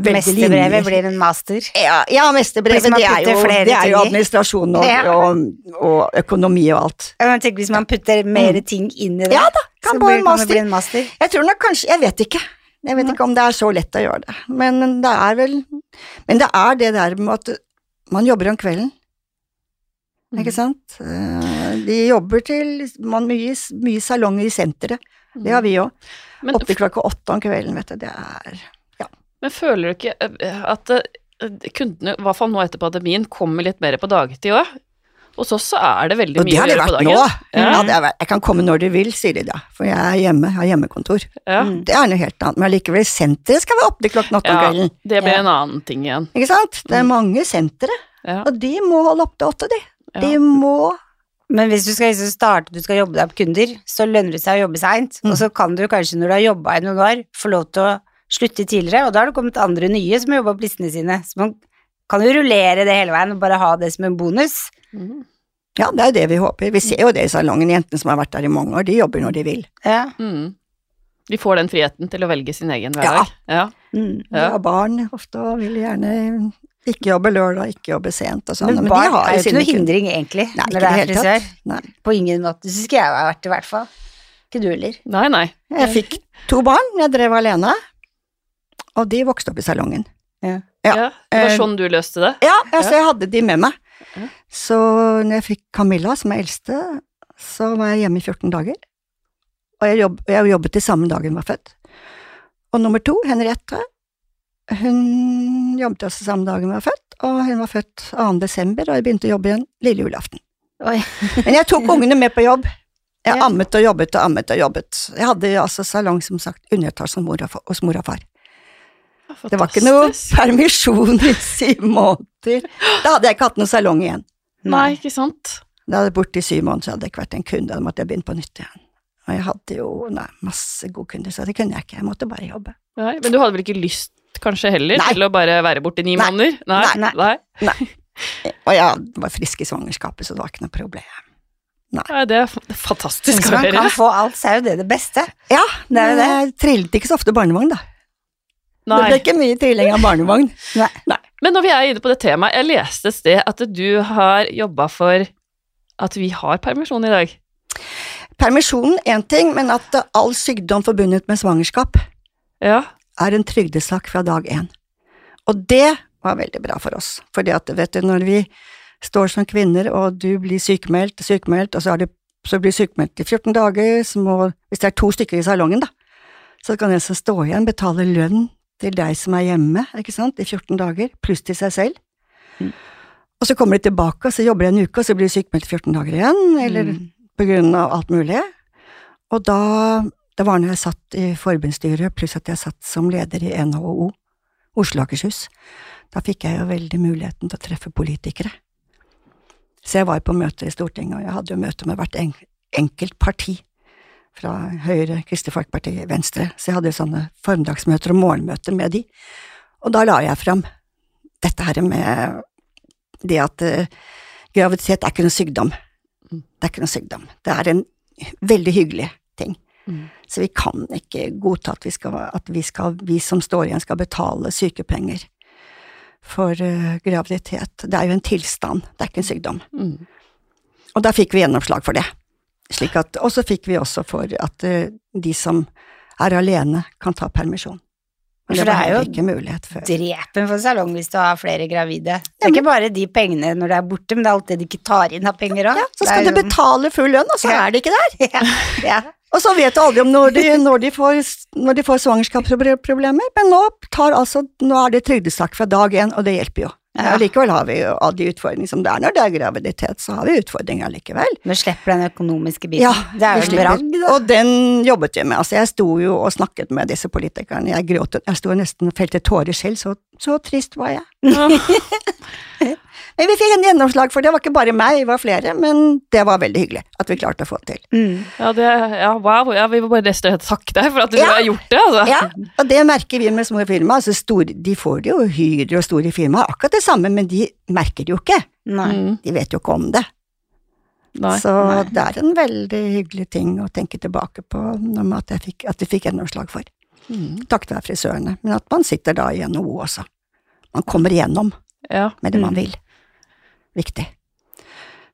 Mesterbrevet blir en master. Ja, ja mesterbrevet, det er, jo, flere det er jo administrasjon og, Ja. og, og økonomi og alt. Ja, men tenk hvis man putter mer ting inn i det, Mm. Ja da, kan så blir, en kan det bli en master. Jeg tror nok kanskje, jeg vet ikke. Jeg vet ikke om det er så lett å gjøre det, men det er vel Men det er det der med at man jobber om kvelden, ikke sant? Eh, De jobber til man mye, mye salonger i senteret, det har vi òg. Oppe klokka åtte om kvelden, vet du. Det er men føler du ikke eh, at eh, kundene, i hvert fall nå etter pandemien, kommer litt mer på dagtid òg? Hos oss så er det veldig det mye å har det gjøre på vært dagen. Og Ja. Ja, det er, nå. jeg kan komme når du vil, sier de da, for jeg er hjemme, har hjemmekontor. Ja. Mm. Det er noe helt annet, men allikevel, senteret skal være oppe til klokken åtte om ja, kvelden. det blir Ja. en annen ting igjen. Ikke sant? Det er Mm. mange sentre, Ja. og de må holde opp til åtte, de. Ja. De må Men hvis du skal liksom starte, du skal jobbe deg opp kunder, så lønner det seg å jobbe seint. Mm. Og så kan du kanskje, når du har jobba i noen år, få lov til å slutte tidligere, og da har det kommet andre nye som har jobba opp listene sine. Så man kan jo rullere det hele veien og bare ha det som en bonus. Mm. Ja, det er jo det vi håper. Vi ser jo det i salongen, jentene som har vært der i mange år, de jobber når de vil. Ja. Mm. De får den friheten til å velge sin egen hverdag. Ja. Mm. De har barn ofte og vil gjerne ikke jobbe lørdag, ikke jobbe sent og sånn. Men Men, barn de har er jo ikke noe hindring, egentlig, Nei, når det er frisør. tatt. Nei. På ingen måte. Det skulle jeg ha vært, i hvert fall. Ikke du heller. Nei, nei. Jeg fikk to barn, jeg drev alene, og de vokste opp i salongen. Ja. Ja. det var eh, sånn du løste det? Ja, altså jeg hadde de med meg. Ja. Så når jeg fikk Camilla, som er eldste, så var jeg hjemme i 14 dager. Og jeg, jobb, jeg jobbet til samme dag hun var født. Og nummer to, Henriette, hun jobbet også samme dag hun var født, og hun var født 2. desember, og jeg begynte å jobbe igjen lille julaften. Oi. Men jeg tok ungene med på jobb. Jeg Ja. ammet og jobbet og ammet og jobbet. Jeg hadde altså salong, som sagt, underetasje hos mor og fa- Det var ikke noe permisjon i syv måneder. Da hadde jeg ikke hatt noe salong igjen. Nei, ikke sant? Da hadde jeg borte i syv måneder, så hadde jeg ikke vært en kunde, da måtte jeg begynne på nytt igjen. Og jeg hadde jo nei, masse gode kunder, så det kunne jeg ikke, jeg måtte bare jobbe. Nei, men du hadde vel ikke lyst, kanskje heller, Nei. til å bare være borte i ni Nei. måneder? Nei. Nei. Nei. Og jeg var frisk i svangerskapet, så det var ikke noe problem. Nei, det f- det er fantastisk å man kan få alt, så er jo det det beste. Ja, Det det. jeg trillet ikke så ofte barnevogn, da. Det ble ikke mye trilling av barnevogn. Nei. Men når vi er inne på det temaet, jeg leste et sted at du har jobba for at vi har permisjon i dag. Permisjonen én ting, men at all sykdom forbundet med svangerskap Ja. er en trygdesak fra dag én. Og det var veldig bra for oss, fordi at når vi står som kvinner, og du blir sykemeldt, sykemeldt, og så, er du, så blir du sykemeldt i 14 dager, må, hvis det er to stykker i salongen, da, så kan den som står igjen, betale lønn til deg som er hjemme, ikke sant, i 14 dager, pluss til seg selv. Mm. Og så kommer de tilbake, og så jobber de en uke, og så blir de sykemeldt i 14 dager igjen, eller Mm. på grunn av alt mulig. Og da, det var når jeg satt i forbundsstyret, pluss at jeg satt som leder i NHO, Oslo og Akershus. Da fikk jeg jo veldig muligheten til å treffe politikere. Så jeg var på møter i Stortinget, og jeg hadde jo møte med hvert enkelt parti. Fra Høyre, Kristelig Folkeparti, Venstre. Så jeg hadde jo sånne formiddagsmøter og morgenmøter med de. Og da la jeg fram dette her med det at eh, graviditet er ikke noe sykdom. Mm. Det er ikke noe sykdom. Det er en veldig hyggelig ting. Mm. Så vi kan ikke godta at vi, skal, at vi, skal, vi som står igjen skal betale sykepenger for uh, graviditet. Det er jo en tilstand, det er ikke en sykdom. Mm. Og da fikk vi gjennomslag for det. Slik at, og så fikk vi også for at eh, de som er alene, kan ta permisjon. Men For det det er jo ikke mulighet før. Drepen for salong hvis du har flere gravide. Det er ikke bare de pengene når du er borte, men det er alt det de ikke tar inn av penger òg. Ja, så skal du betale full lønn, og så er det ikke der. ja, ja. Og så vet du aldri om når de, når de får, når de får svangerskapsproblemer, men nå, tar altså, nå er det trygdesak fra dag én, og det hjelper jo. Ja. Likevel har vi jo av de utfordringene som det er når det er graviditet, så har vi utfordringer likevel. Du slipper den økonomiske biten. Ja, det er jo en bragd. Og den jobbet vi med. Altså, jeg sto jo og snakket med disse politikerne. Jeg gråt, jeg sto nesten og felte tårer selv, så, så trist var jeg. Men vi fikk en gjennomslag for det, det var ikke bare meg, vi var flere, men det var veldig hyggelig at vi klarte å få det til. Mm. Ja, det, ja, wow. Ja, vi må bare nesten takke deg for at du Ja. har gjort det, altså. Ja, og det merker vi med små firma, Altså store, de får det jo, Hydro og store firmaer, akkurat det samme, men de merker det jo ikke. Nei. Mm. De vet jo ikke om det. Nei. Så nei. det er en veldig hyggelig ting å tenke tilbake på når man- at, jeg fikk, at vi fikk gjennomslag for. Mm. Takket være frisørene, men at man sitter da i NHO også. Man kommer igjennom Ja. med det man Mm. vil. Viktig.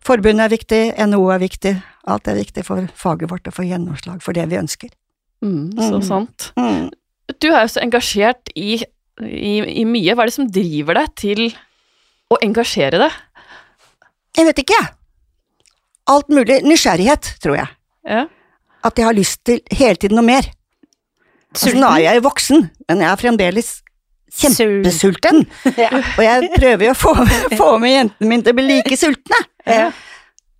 Forbundet er viktig, NHO er viktig, alt er viktig for faget vårt å få gjennomslag for det vi ønsker. Mm, så Mm. sant. Mm. Du er jo så engasjert i, i, i mye. Hva er det som driver deg til å engasjere deg? Jeg vet ikke, jeg. Alt mulig. Nysgjerrighet, tror jeg. Ja. At jeg har lyst til hele tiden noe mer. Altså, nå er jeg voksen, men jeg er fremdeles kjempesulten. Ja. Og jeg prøver jo å få få med jentene mine til å bli like sultne. Ja.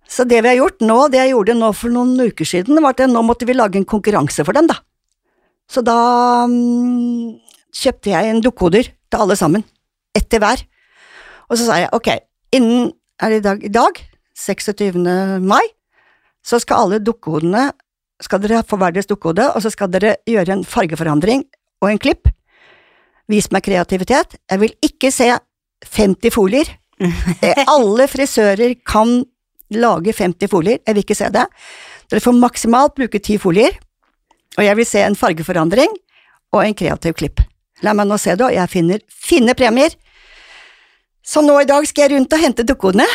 Så det vi har gjort nå, det jeg gjorde nå for noen uker siden, var at nå måtte vi lage en konkurranse for dem, da. Så da um, kjøpte jeg en dukkehoder til alle sammen. Ett til hver. Og så sa jeg ok, innen er det i dag, i dag 26. mai, så skal alle dukkehodene skal dere få hver deres dukkehode, og så skal dere gjøre en fargeforandring og en klipp. Vis meg kreativitet. Jeg vil ikke se 50 folier. Eh, Alle frisører kan lage 50 folier, jeg vil ikke se det. Dere får maksimalt bruke 10 folier, og jeg vil se en fargeforandring og en kreativ klipp. La meg nå se det, og jeg finner fine premier. Så nå i dag skal jeg rundt og hente dukkehodene,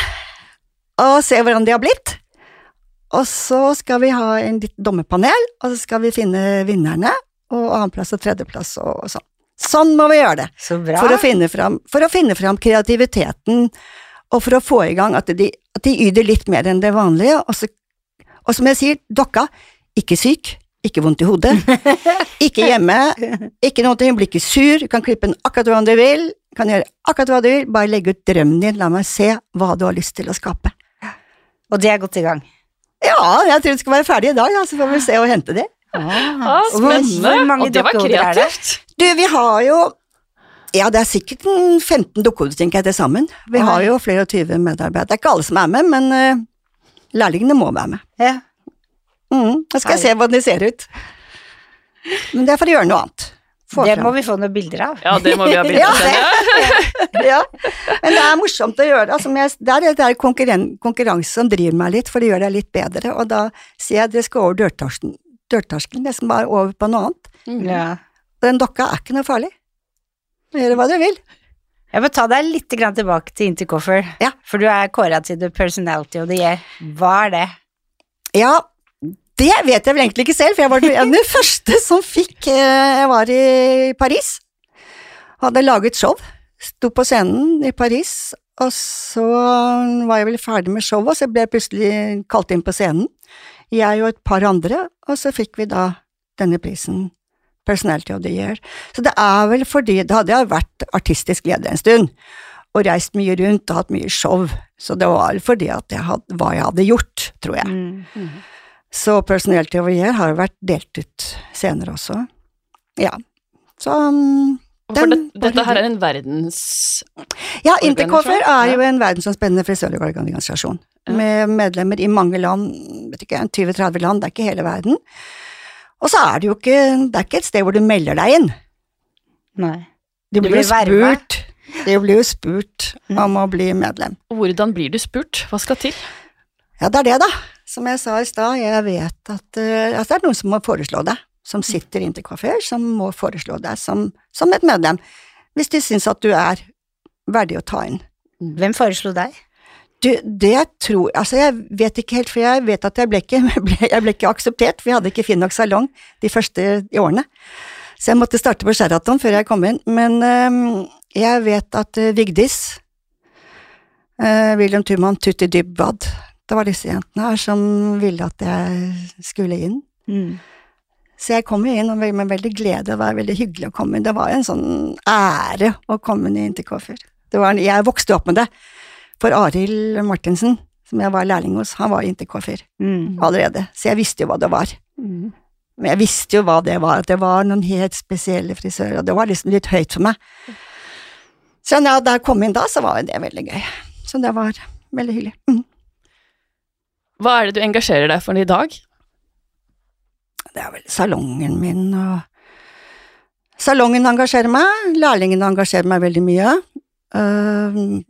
og se hvordan de har blitt. Og så skal vi ha en litt dommerpanel, og så skal vi finne vinnerne, og annenplass og tredjeplass og, og sånn. Sånn må vi gjøre det. Så bra. For å finne fram, for å finne fram kreativiteten, og for å få i gang at de, at de yter litt mer enn det vanlige. Og, så, og som jeg sier, dokka, ikke syk, ikke vondt i hodet, ikke hjemme, ikke noe, blir ikke sur, du kan klippe den akkurat hvordan du vil, kan gjøre akkurat hva du vil, bare legge ut drømmen din, la meg se hva du har lyst til å skape. Og det er godt i gang. Ja, jeg tror det skal være ferdig i dag, da, så får vi se og hente det. Ah, Og spennende. hvor mange og det var er kreativt. Du, vi har jo Ja, det er sikkert 15 dukkehoder, tenker jeg, til sammen. Vi har jo flere og 20 medarbeidere. Det er ikke alle som er med, men uh, lærlingene må være med. Ja. Mm, da skal jeg se hvordan de ser ut. Men det er for å gjøre noe annet. Få Det frem. må vi få noen bilder av. Ja, det må vi ha bilder av. ja, ja. Men det er morsomt å gjøre. Altså, jeg, det er det er konkurren konkurranse som driver meg litt, for det gjør deg litt bedre. Og da sier jeg dere skal over dørterskelen. Dørterskelen, nesten skal bare over på noe annet. Mm. Ja. Den dokka er ikke noe farlig. Gjør hva du vil. Jeg må ta deg litt grann tilbake til Intercoffer, Ja. for du er kåra til the personality of the year. Hva er det? Ja, det vet jeg vel egentlig ikke selv, for jeg var den første som fikk eh, Jeg var i Paris, hadde laget show, sto på scenen i Paris, og så var jeg vel ferdig med showet, og så ble jeg plutselig kalt inn på scenen, jeg og et par andre, og så fikk vi da denne prisen, Personality of the Year. Så det er vel fordi, da hadde jeg vært artistisk leder en stund, og reist mye rundt og hatt mye show, så det var fordi at jeg hadde, hva jeg hadde gjort, tror jeg. Mm. Så Personality of the Year har jo vært delt ut senere også. Ja. Så um, Den det, dette her er en verdens... Ja, Intercover er jo en verdensomspennende frisørorganisasjon. Med medlemmer i mange land, vet ikke, 20-30 land, det er ikke hele verden. Og så er det jo ikke, det er ikke et sted hvor du melder deg inn. Nei. Du Du blir jo blir spurt, du blir jo spurt Mm. om å bli medlem. Hvordan blir du spurt? Hva skal til? Ja, det er det, da. Som jeg sa i stad, jeg vet at uh, altså det er noen som må foreslå det. som sitter inntil kafeer, som må foreslå deg som, som et medlem, hvis de syns at du er verdig å ta inn. Hvem foreslo deg? Du, det tror Altså, jeg vet ikke helt, for jeg vet at jeg ble ikke, jeg ble ikke akseptert, for vi hadde ikke fin nok salong de første årene. Så jeg måtte starte på Sheraton før jeg kom inn. Men øh, jeg vet at øh, Vigdis, øh, William Thumann, Tutti Dybwad Det var disse jentene her som ville at jeg skulle inn. Mm. Så jeg kom jo inn med veldig glede, det var veldig hyggelig å komme inn. Det var en sånn ære å komme inn Kåfjord. Det jeg vokste opp med det. For Arild Martinsen, som jeg var lærling hos, han var Kåfjord Mm. allerede, så jeg visste jo hva det var. Men jeg visste jo hva det var, at det var noen helt spesielle frisører, og det var liksom litt høyt for meg. Så da jeg kom inn da, så var det veldig gøy. Så det var veldig hyggelig. Mm. Hva er det du engasjerer deg for i dag? Det er vel salongen min og Salongen engasjerer meg, lærlingene engasjerer meg veldig mye. Uh,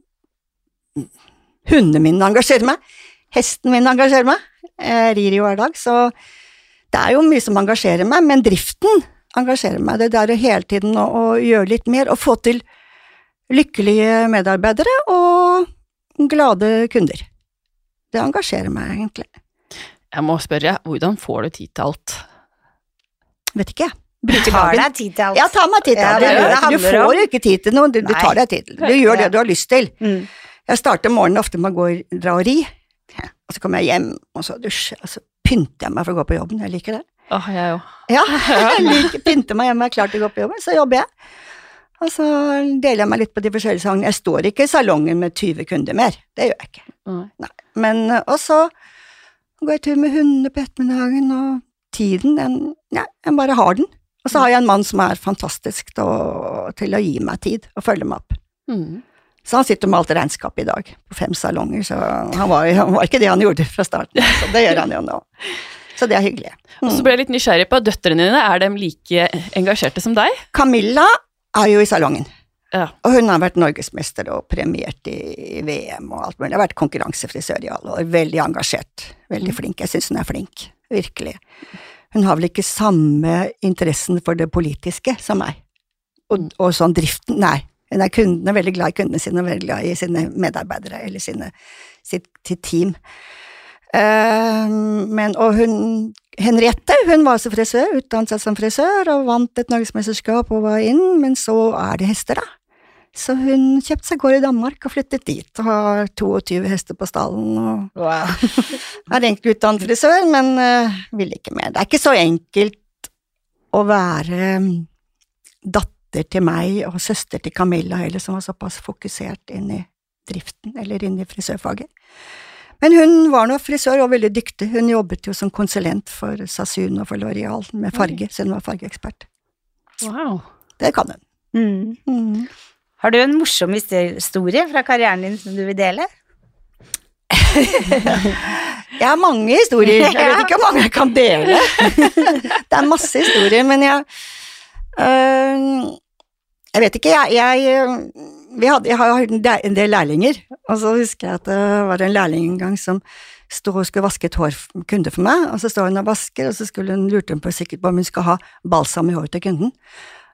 hundene mine engasjerer meg, hesten min engasjerer meg. Jeg rir jo hver dag, så det er jo mye som engasjerer meg, men driften engasjerer meg. Det der å hele tiden å, å gjøre litt mer, og få til lykkelige medarbeidere og glade kunder. Det engasjerer meg egentlig. Jeg må spørre, hvordan får du tid til alt? Vet ikke, jeg. Tar deg tid til alt. Ja, ta meg tid til Ja, det. det er det det du, du får jo ikke tid til noe, du, du tar deg tid. Du gjør det du har lyst til. Mm. Jeg starter morgenen ofte med å gå dra og ri, og så kommer jeg hjem, og så dusjer og så pynter jeg meg for å gå på jobben. Jeg liker det. Åh, jeg òg. Ja, jeg liker pynter meg hjemme, er klar til å gå på jobben, så jobber jeg. Og så deler jeg meg litt på de forskjellige sangene. Jeg står ikke i salongen med 20 kunder mer, det gjør jeg ikke. Nei. Men, eh, og så går jeg tur med hundene på ettermiddagen, og tiden, den, ja, jeg bare har den. Og så har jeg en mann som er fantastisk til å, til å gi meg tid og følge meg opp. Mm. Så han sitter med alt regnskap i dag, på fem salonger, så han var, han var ikke det han gjorde fra starten, så det gjør han jo nå. Så det er hyggelig. Og så ble jeg litt nysgjerrig på døtrene dine, er de like engasjerte som deg? Camilla er jo i salongen, Ja. og hun har vært norgesmester og premiert i VM og alt mulig. Har vært konkurransefrisør i alle år, veldig engasjert, veldig flink. Jeg syns hun er flink, virkelig. Hun har vel ikke samme interessen for det politiske som meg, og, og sånn driften, nei. Er kundene, veldig glad i kundene sine og veldig glad i sine medarbeidere eller sine, sitt, sitt team. Eh, men, og hun, Henriette, hun var også frisør, utdannet seg som frisør og vant et norgesmesterskap og var inn, men så er det hester, da. Så hun kjøpte seg gård i Danmark og flyttet dit og har 22 hester på stallen og Wow. er egentlig utdannet frisør, men uh, vil ikke mer. Det er ikke så enkelt å være um, datter til meg og søster til Camilla heller, som var såpass fokusert inn i driften, eller inn i frisørfaget. Men hun var nå frisør og veldig dyktig. Hun jobbet jo som konsulent for Sasun og for L'Oreal med farge, så hun var fargeekspert. Wow. Det kan hun. Mm. Mm. Har du en morsom historie fra karrieren din som du vil dele? Jeg har mange historier. Jeg vet ikke hvor mange jeg kan dele. Det er masse historier, men jeg øh, Jeg vet ikke, jeg, jeg vi hadde, Jeg har en del- en del lærlinger, og så husker jeg at det var en lærling en gang som sto og skulle vaske et hår kunde for meg, og så står hun og vasker, og så skulle hun lurte hun på sikkert på om hun skal ha balsam i håret til kunden.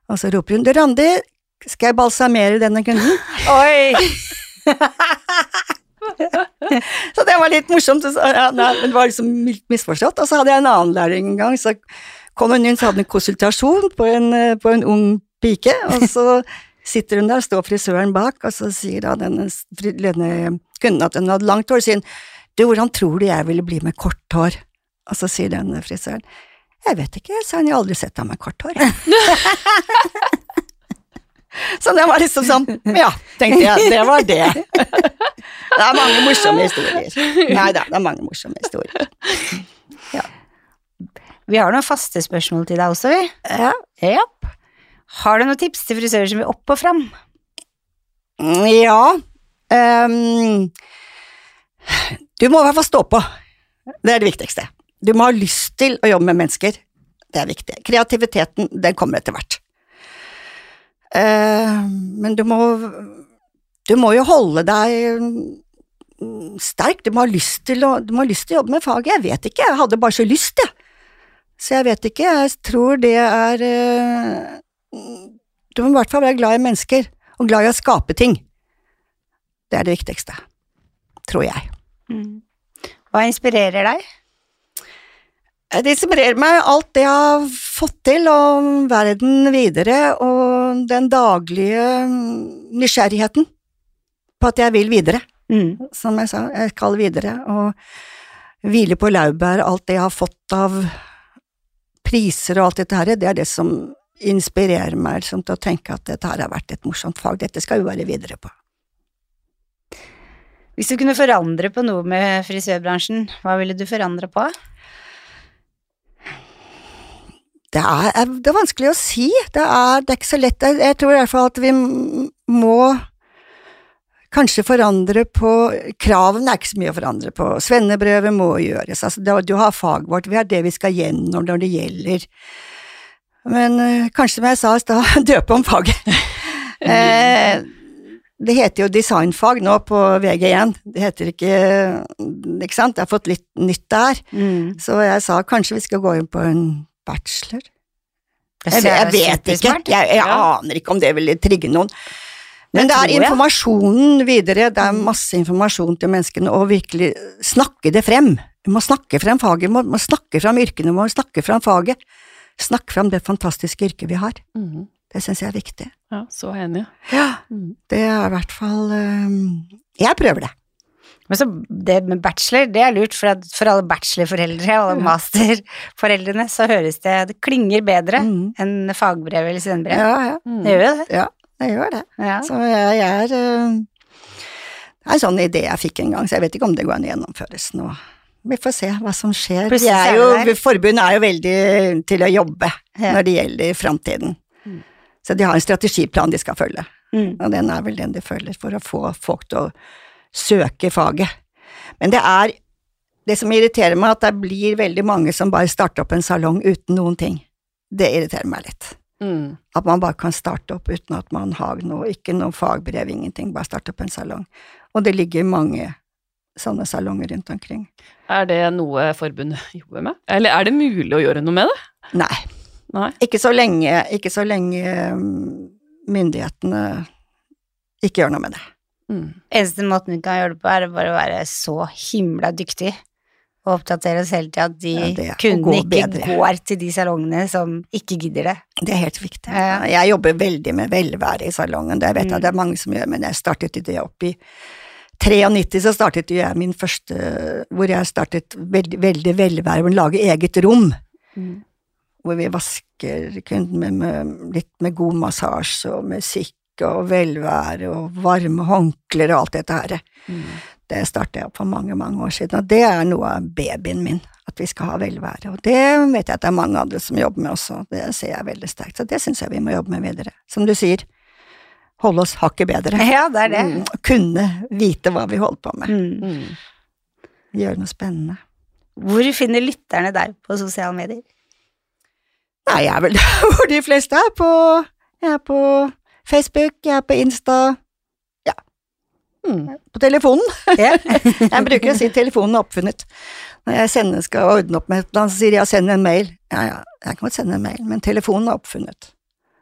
Og så roper hun 'Du, Randi, skal jeg balsamere denne kunden?' Oi! Så det var litt morsomt. Så, ja, nei, men det var liksom misforstått. Og så hadde jeg en annen lærling en gang, så kom hun inn, så hadde hun en konsultasjon på en, eh, på en ung pike, og så sitter hun der, står frisøren bak, og så sier da denne, ledende kunden at hun hadde langt hår, sier hun, du, hvordan tror du jeg ville bli med kort hår? Og så sier denne frisøren, jeg vet ikke, sa han, jeg har aldri sett deg med kort hår. jeg.» så det var liksom sånn, ja, tenkte jeg, det var det. Det er mange morsomme historier. Nei da, det er mange morsomme historier. Ja. Vi har noen faste spørsmål til deg også, vi. Ja. Japp. Har du noen tips til frisører som vil opp og fram? Ja um, Du må i hvert fall stå på. Det er det viktigste. Du må ha lyst til å jobbe med mennesker. Det er viktig. Kreativiteten, den kommer etter hvert. Uh, men du må Du må jo holde deg mm, sterk. Du må ha lyst til å, du må ha lyst til å jobbe med faget. Jeg vet ikke, jeg hadde bare så lyst, jeg. Så jeg vet ikke, jeg tror det er eh, Du må i hvert fall være glad i mennesker, og glad i å skape ting. Det er det viktigste. Tror jeg. Mm. Hva inspirerer deg? Eh, Det inspirerer meg alt det jeg har fått til, og verden videre, og den daglige nysgjerrigheten på at jeg vil videre. Mm. Som jeg sa, jeg skal videre, og hvile på laurbær, alt det jeg har fått av priser og alt dette her, det er det som inspirerer meg liksom, til å tenke at dette har vært et morsomt fag, dette skal vi være videre på. Hvis du kunne forandre på noe med frisørbransjen, hva ville du forandre på? Det er, det er vanskelig å si, det er, det er ikke så lett, jeg, jeg tror i hvert fall at vi må kanskje forandre på Kravene er ikke så mye å forandre på. Svennebrevet må gjøres. Altså, du har faget vårt, vi har det vi skal gjennom når det gjelder. Men eh, kanskje, som jeg sa i stad, døpe om faget. eh, det heter jo designfag nå på VG1. Det heter ikke Ikke sant? Jeg har fått litt nytt der. Mm. Så jeg sa kanskje vi skal gå inn på en bachelor. Jeg, jeg vet ikke. Jeg, jeg Ja. aner ikke om det ville trigge noen. Men Det det er informasjonen videre, det er masse informasjon til menneskene, og virkelig snakke det frem. Vi må snakke frem faget, vi må, må snakke frem yrkene, vi må snakke frem faget. Snakke frem det fantastiske yrket vi har. Mm. Det syns jeg er viktig. Ja, så enig. Ja, Mhm. det er i hvert fall øhm, Jeg prøver det. Men så det med bachelor, det er lurt, for, at for alle bachelorforeldre og alle masterforeldrene, så høres det Det klinger bedre mm. enn fagbrev eller svennebrev. Ja, ja, Mm. Det gjør jo det. Ja, det gjør det. Ja. Så jeg, jeg er øh, Det er en sånn idé jeg fikk en gang, så jeg vet ikke om det går an å gjennomføres nå. Vi får se hva som skjer. Er er jo, forbundet er jo veldig til å jobbe Ja. når det gjelder framtiden. Mm. Så de har en strategiplan de skal følge, Mm. og den er vel den de følger for å få folk til å søke faget. Men det er det som irriterer meg, at det blir veldig mange som bare starter opp en salong uten noen ting. Det irriterer meg litt. Mm. At man bare kan starte opp uten at man har noe, ikke noe fagbrev, ingenting, bare starte opp en salong. Og det ligger mange sånne salonger rundt omkring. Er det noe forbundet jobber med? Eller er det mulig å gjøre noe med det? Nei, Nei. ikke så lenge, ikke så lenge um, myndighetene ikke gjør noe med det. Mm. Eneste måten vi kan gjøre det på, er bare å være så himla dyktig og oppdatere oss hele tida at de Ja, er kundene ikke bedre. går til de salongene som ikke gidder det. Det er helt viktig. Ja. Jeg jobber veldig med velvære i salongen, det vet jeg Mm. det er mange som gjør, men jeg startet det opp i 93 så startet jeg min første, hvor jeg startet veldig, veldig velvære, å lage eget rom. Mm. hvor vi vasker kunden med, med litt med god massasje og musikk og velvære og varme håndklær og alt dette her. Mm. Det startet jeg opp for mange, mange år siden, og det er noe av babyen min, at vi skal ha velvære. Og det vet jeg at det er mange andre som jobber med også, det ser jeg veldig sterkt, så det syns jeg vi må jobbe med videre. Som du sier, holde oss hakket bedre. Ja, det er det. Mm, Kunne vite hva vi holder på med. Mm. Mhm. Gjøre noe spennende. Hvor finner lytterne deg på sosiale medier? Nei, jeg er vel der hvor de fleste er på Jeg er på Facebook, jeg er på Insta, Mm. på telefonen. Ja. Jeg bruker å si telefonen er oppfunnet. Når jeg sender, skal ordne opp med et eller annet, så sier jeg send en mail. Ja, ja, jeg kan godt sende en mail, men telefonen er oppfunnet.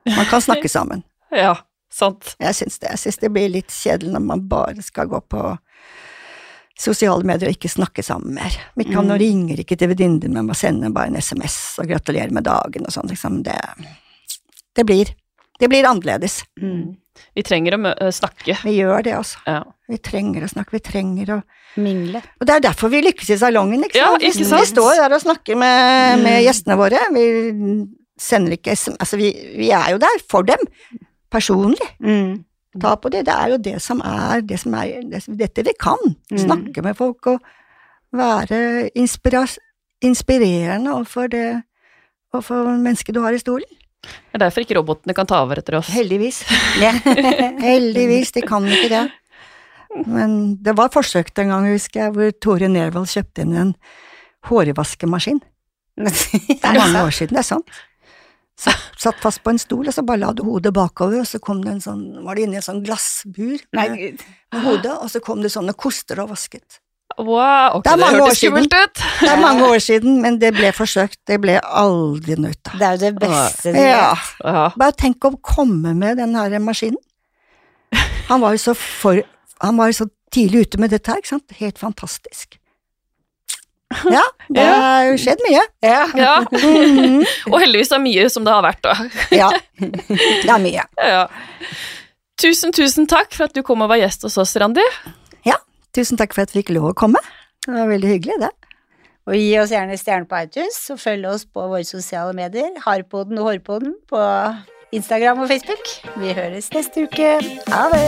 Man kan snakke sammen. Ja, sant. Jeg syns det. Jeg syns det blir litt kjedelig når man bare skal gå på sosiale medier og ikke snakke sammen mer. Vi kan Mm. Nå ringer ikke til venninner, men må sende bare en SMS og gratulere med dagen og sånn, liksom. Det, det blir Det blir annerledes. Mm. Vi trenger å snakke. Vi gjør det, altså. Ja. Vi trenger å snakke, vi trenger å Mingle. Og det er derfor vi lykkes i salongen, ikke Ja, sant? Vi står der og snakker med, med Mm. gjestene våre. Vi sender ikke SM Altså, vi, vi er jo der for dem. Personlig. Mm. Ta på det. Det er jo det som er, det som er det, dette vi kan. Mm. Snakke med folk og være inspirerende overfor det overfor mennesket du har i stolen. Det er derfor ikke robotene kan ta over etter oss. Heldigvis. Ja. Heldigvis, de kan ikke det. Men det var forsøkt en gang, husker jeg, hvor Tore Nervold kjøpte inn en hårvaskemaskin. Det er mange år siden, det er sant. Satt, satt fast på en stol, og så bare la du hodet bakover, og så kom det en sånn, var det inni en sånn glassbur Nei, med med hodet, og så kom det sånne koster og vasket. wow. Ok, Det det, hørtes skummelt ut. Det er mange år siden, men det ble forsøkt. Det ble aldri ut av. Det er jo det beste du Ja. Ja. Bare tenk å komme med den her maskinen. Han var jo så, for, han var jo så tidlig ute med dette her, ikke sant. Helt fantastisk. Ja, det har jo skjedd mye. Ja. ja. Mhm. Og heldigvis er mye som det har vært, da. Ja, det er mye. Ja. Tusen, tusen takk for at du kom og var gjest hos oss, Randi. Ja, Tusen takk for at vi fikk lov å komme. Det var veldig hyggelig, det. Og gi oss gjerne stjerne på iTunes, og følg oss på våre sosiale medier, Harpoden og Hårpoden på Instagram og Facebook. Vi høres neste uke. Ha det!